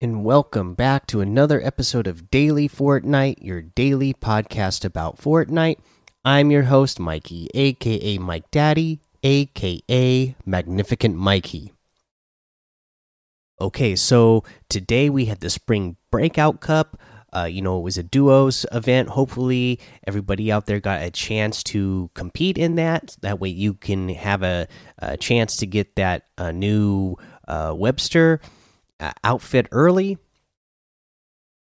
and welcome back to another episode of Daily Fortnite, your daily podcast about Fortnite. I'm your host, Mikey, aka Mike Daddy, aka Magnificent Mikey. Okay, so today we had the Spring Breakout Cup. Uh, you know, it was a duos event. Hopefully, everybody out there got a chance to compete in that. That way, you can have a, a chance to get that uh, new uh, Webster uh, outfit early,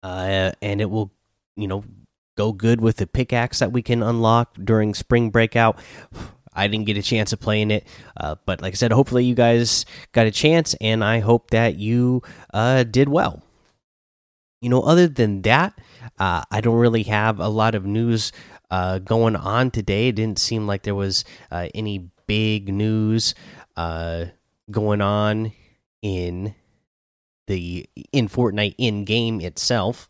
uh, and it will, you know, go good with the pickaxe that we can unlock during spring breakout. I didn't get a chance of playing it, uh, but like I said, hopefully you guys got a chance, and I hope that you uh, did well. You know, other than that, uh, I don't really have a lot of news uh, going on today. It didn't seem like there was uh, any big news uh, going on in the in Fortnite in game itself.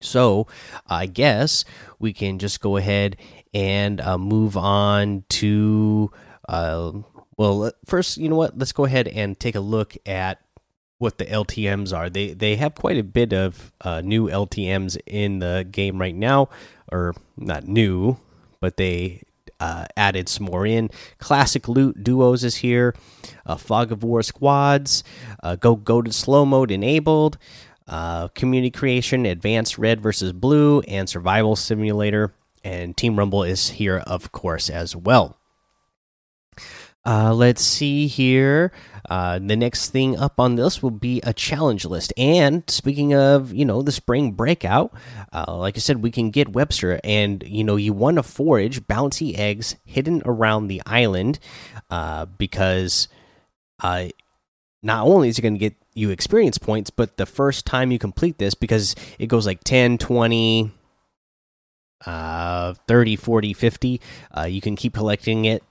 So I guess we can just go ahead and uh, move on to uh, well, first, you know what? Let's go ahead and take a look at what the LTM's are. They they have quite a bit of uh, new LTM's in the game right now, or not new, but they uh, added some more in. Classic loot duos is here. Uh, Fog of War squads. Uh, go go to slow mode enabled. Uh, community creation, advanced red versus blue, and survival simulator. And Team Rumble is here, of course, as well. Uh, let's see here. Uh, the next thing up on this will be a challenge list. And speaking of, you know, the spring breakout, uh, like I said, we can get Webster, and you know, you want to forage bouncy eggs hidden around the island, uh, because, uh, not only is it going to get you experience points, but the first time you complete this, because it goes like 10, 20, uh 30 40 50 uh you can keep collecting it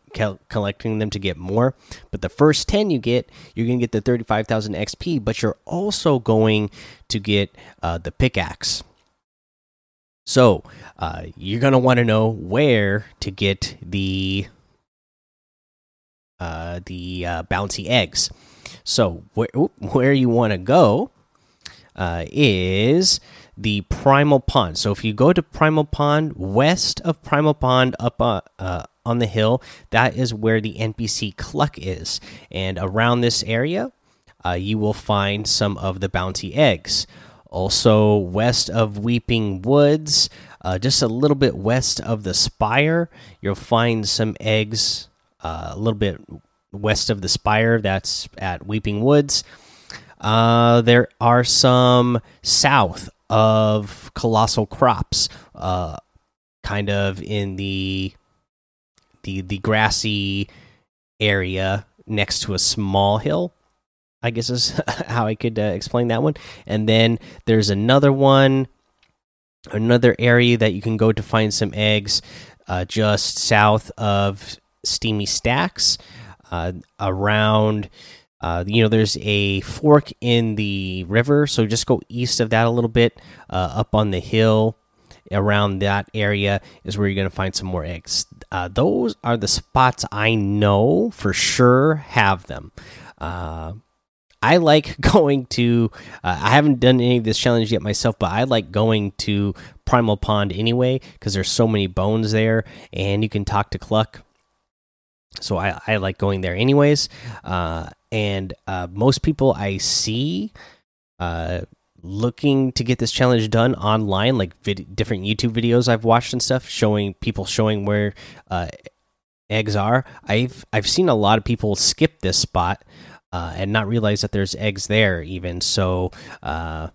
collecting them to get more. But the first 10 you get, you're going to get the 35,000 XP, but you're also going to get uh, the pickaxe. So uh, you're going to want to know where to get the uh, the uh, bouncy eggs. So where where you want to go uh, is the Primal Pond. So if you go to Primal Pond, west of Primal Pond, up uh, uh, on the hill, that is where the NPC Cluck is. And around this area, uh, you will find some of the bouncy eggs. Also, west of Weeping Woods, uh, just a little bit west of the Spire, you'll find some eggs uh, a little bit west of the Spire. That's at Weeping Woods. Uh, there are some south of Colossal Crops, uh, kind of in the the the grassy area next to a small hill. I guess is how I could uh, explain that one. And then there's another one, another area that you can go to find some eggs, uh, just south of Steamy Stacks, uh, around. Uh, you know, there's a fork in the river, so just go east of that a little bit, uh, up on the hill around that area is where you're going to find some more eggs. Uh, those are the spots I know for sure have them. Uh, I like going to. Uh, I haven't done any of this challenge yet myself, but I like going to Primal Pond anyway because there's so many bones there, and you can talk to Cluck. So I, I like going there anyways. Uh, and uh, most people I see uh, looking to get this challenge done online, like different YouTube videos I've watched and stuff, showing people showing where uh, eggs are. I've I've seen a lot of people skip this spot uh, and not realize that there's eggs there even. So, uh,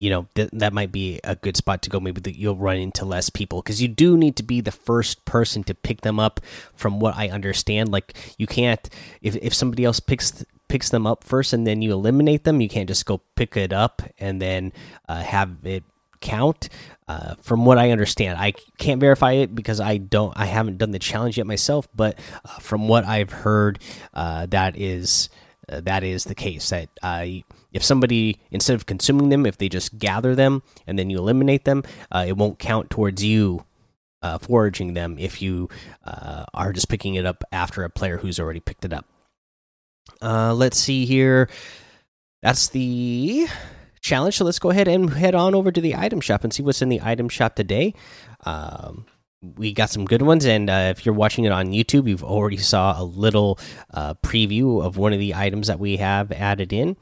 you know th that might be a good spot to go. Maybe that you'll run into less people because you do need to be the first person to pick them up. From what I understand, like you can't if if somebody else picks picks them up first and then you eliminate them. You can't just go pick it up and then uh, have it count. Uh, from what I understand, I can't verify it because I don't. I haven't done the challenge yet myself. But uh, from what I've heard, uh, that is uh, that is the case. That uh, if somebody instead of consuming them, if they just gather them and then you eliminate them, it won't count towards you uh, foraging them if you uh, are just picking it up after a player who's already picked it up. Uh, let's see here. that's the challenge. So let's go ahead and head on over to the item shop and see what's in the item shop today. Um, we got some good ones, and uh, if you're watching it on YouTube, you've already saw a little uh, preview of one of the items that we have added in.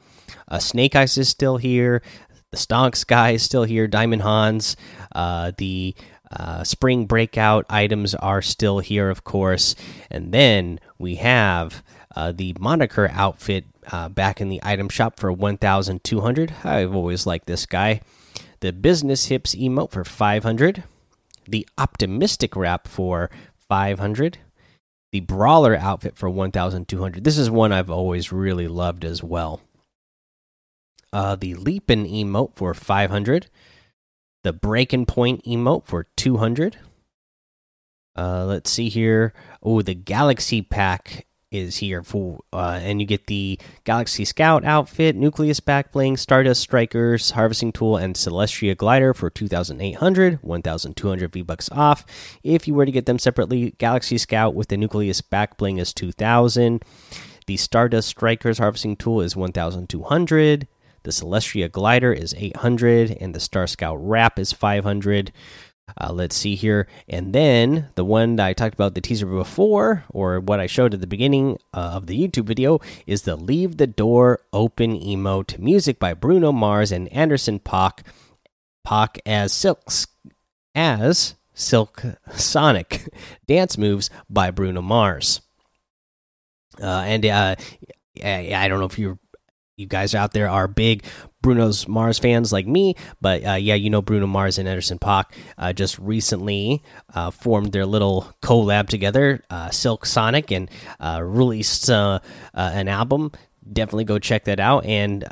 Uh, Snake Eyes is still here. The Stonks guy is still here. Diamond Hanz. Uh, the uh, spring breakout items are still here, of course. And then we have uh, the moniker outfit uh, back in the item shop for 1,200. I've always liked this guy. The business hips emote for 500. The optimistic wrap for 500. The brawler outfit for 1,200. This is one I've always really loved as well. Uh, the leapin emote for 500 the breaking point emote for 200 uh let's see here oh the galaxy pack is here for uh and you get the galaxy scout outfit nucleus back bling stardust strikers harvesting tool and celestia glider for 2800 1200 v bucks off. If you were to get them separately galaxy scout with the nucleus back bling is 2000 the stardust strikers harvesting tool is 1200 the Celestia Glider is 800, and the Star Scout Wrap is 500. Uh, let's see here. And then the one that I talked about the teaser before, or what I showed at the beginning uh, of the YouTube video, is the Leave the Door Open emote. Music by Bruno Mars and Anderson .Paak. .Paak as Silks as Silk Sonic. Dance moves by Bruno Mars. Uh, and uh, I don't know if you're you guys out there are big Bruno's Mars fans like me, but uh, yeah, you know Bruno Mars and Anderson .Paak uh, just recently uh, formed their little collab together, uh, Silk Sonic, and uh, released uh, an album. Definitely go check that out. And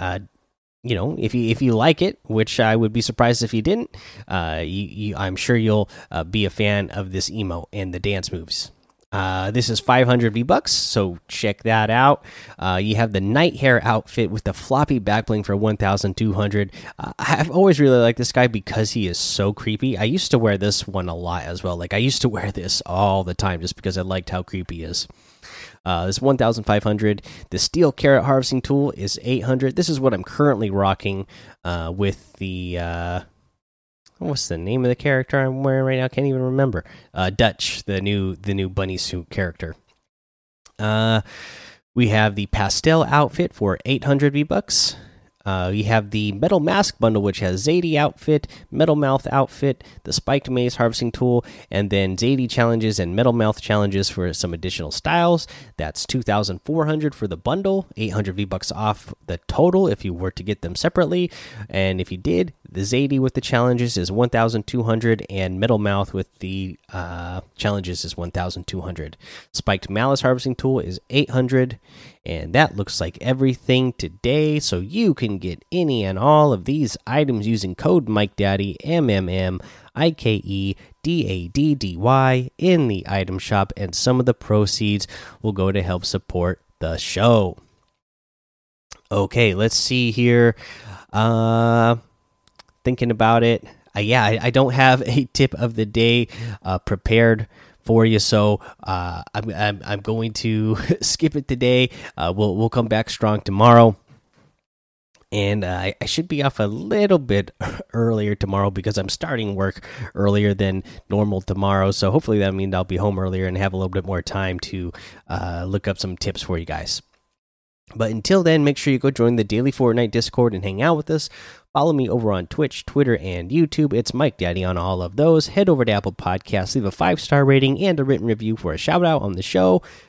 you know, if you if you like it, which I would be surprised if you didn't, you, you, I'm sure you'll be a fan of this emo and the dance moves. Uh, this is 500 V bucks, so check that out. Uh, you have the Nitehare outfit with the floppy back bling for 1,200. Uh, I've always really liked this guy because he is so creepy. I used to wear this one a lot as well. Like I used to wear this all the time just because I liked how creepy he is. Uh, this 1,500. The steel carrot harvesting tool is 800. This is what I'm currently rocking uh, with the uh, what's the name of the character I'm wearing right now? Can't even remember. Uh, Dutch, the new the new bunny suit character. Uh, we have the pastel outfit for 800 V bucks. Uh, you have the Metal Mask bundle, which has Zadie outfit, Metal Mouth outfit, the Spiked Maze harvesting tool, and then Zadie challenges and Metal Mouth challenges for some additional styles. That's 2,400 for the bundle, 800 V bucks off the total if you were to get them separately. And if you did, the Zadie with the challenges is 1,200, and Metal Mouth with the uh, challenges is 1,200. Spiked Malice harvesting tool is 800 and that looks like everything today. So you can get any and all of these items using code Mike Daddy M M M I K E D A D D Y in the item shop, and some of the proceeds will go to help support the show. Okay, let's see here. Uh, thinking about it. Uh, yeah, I, I, don't have a tip of the day uh, prepared for you. So uh, I'm, I'm, I'm going to skip it today. Uh, we'll we'll come back strong tomorrow, and uh, I should be off a little bit earlier tomorrow because I'm starting work earlier than normal tomorrow. So hopefully that means I'll be home earlier and have a little bit more time to uh, look up some tips for you guys. But until then, make sure you go join the daily Fortnite Discord and hang out with us. Follow me over on Twitch, Twitter, and YouTube. It's Mike Daddy on all of those. Head over to Apple Podcasts, leave a five star rating and a written review for a shout out on the show.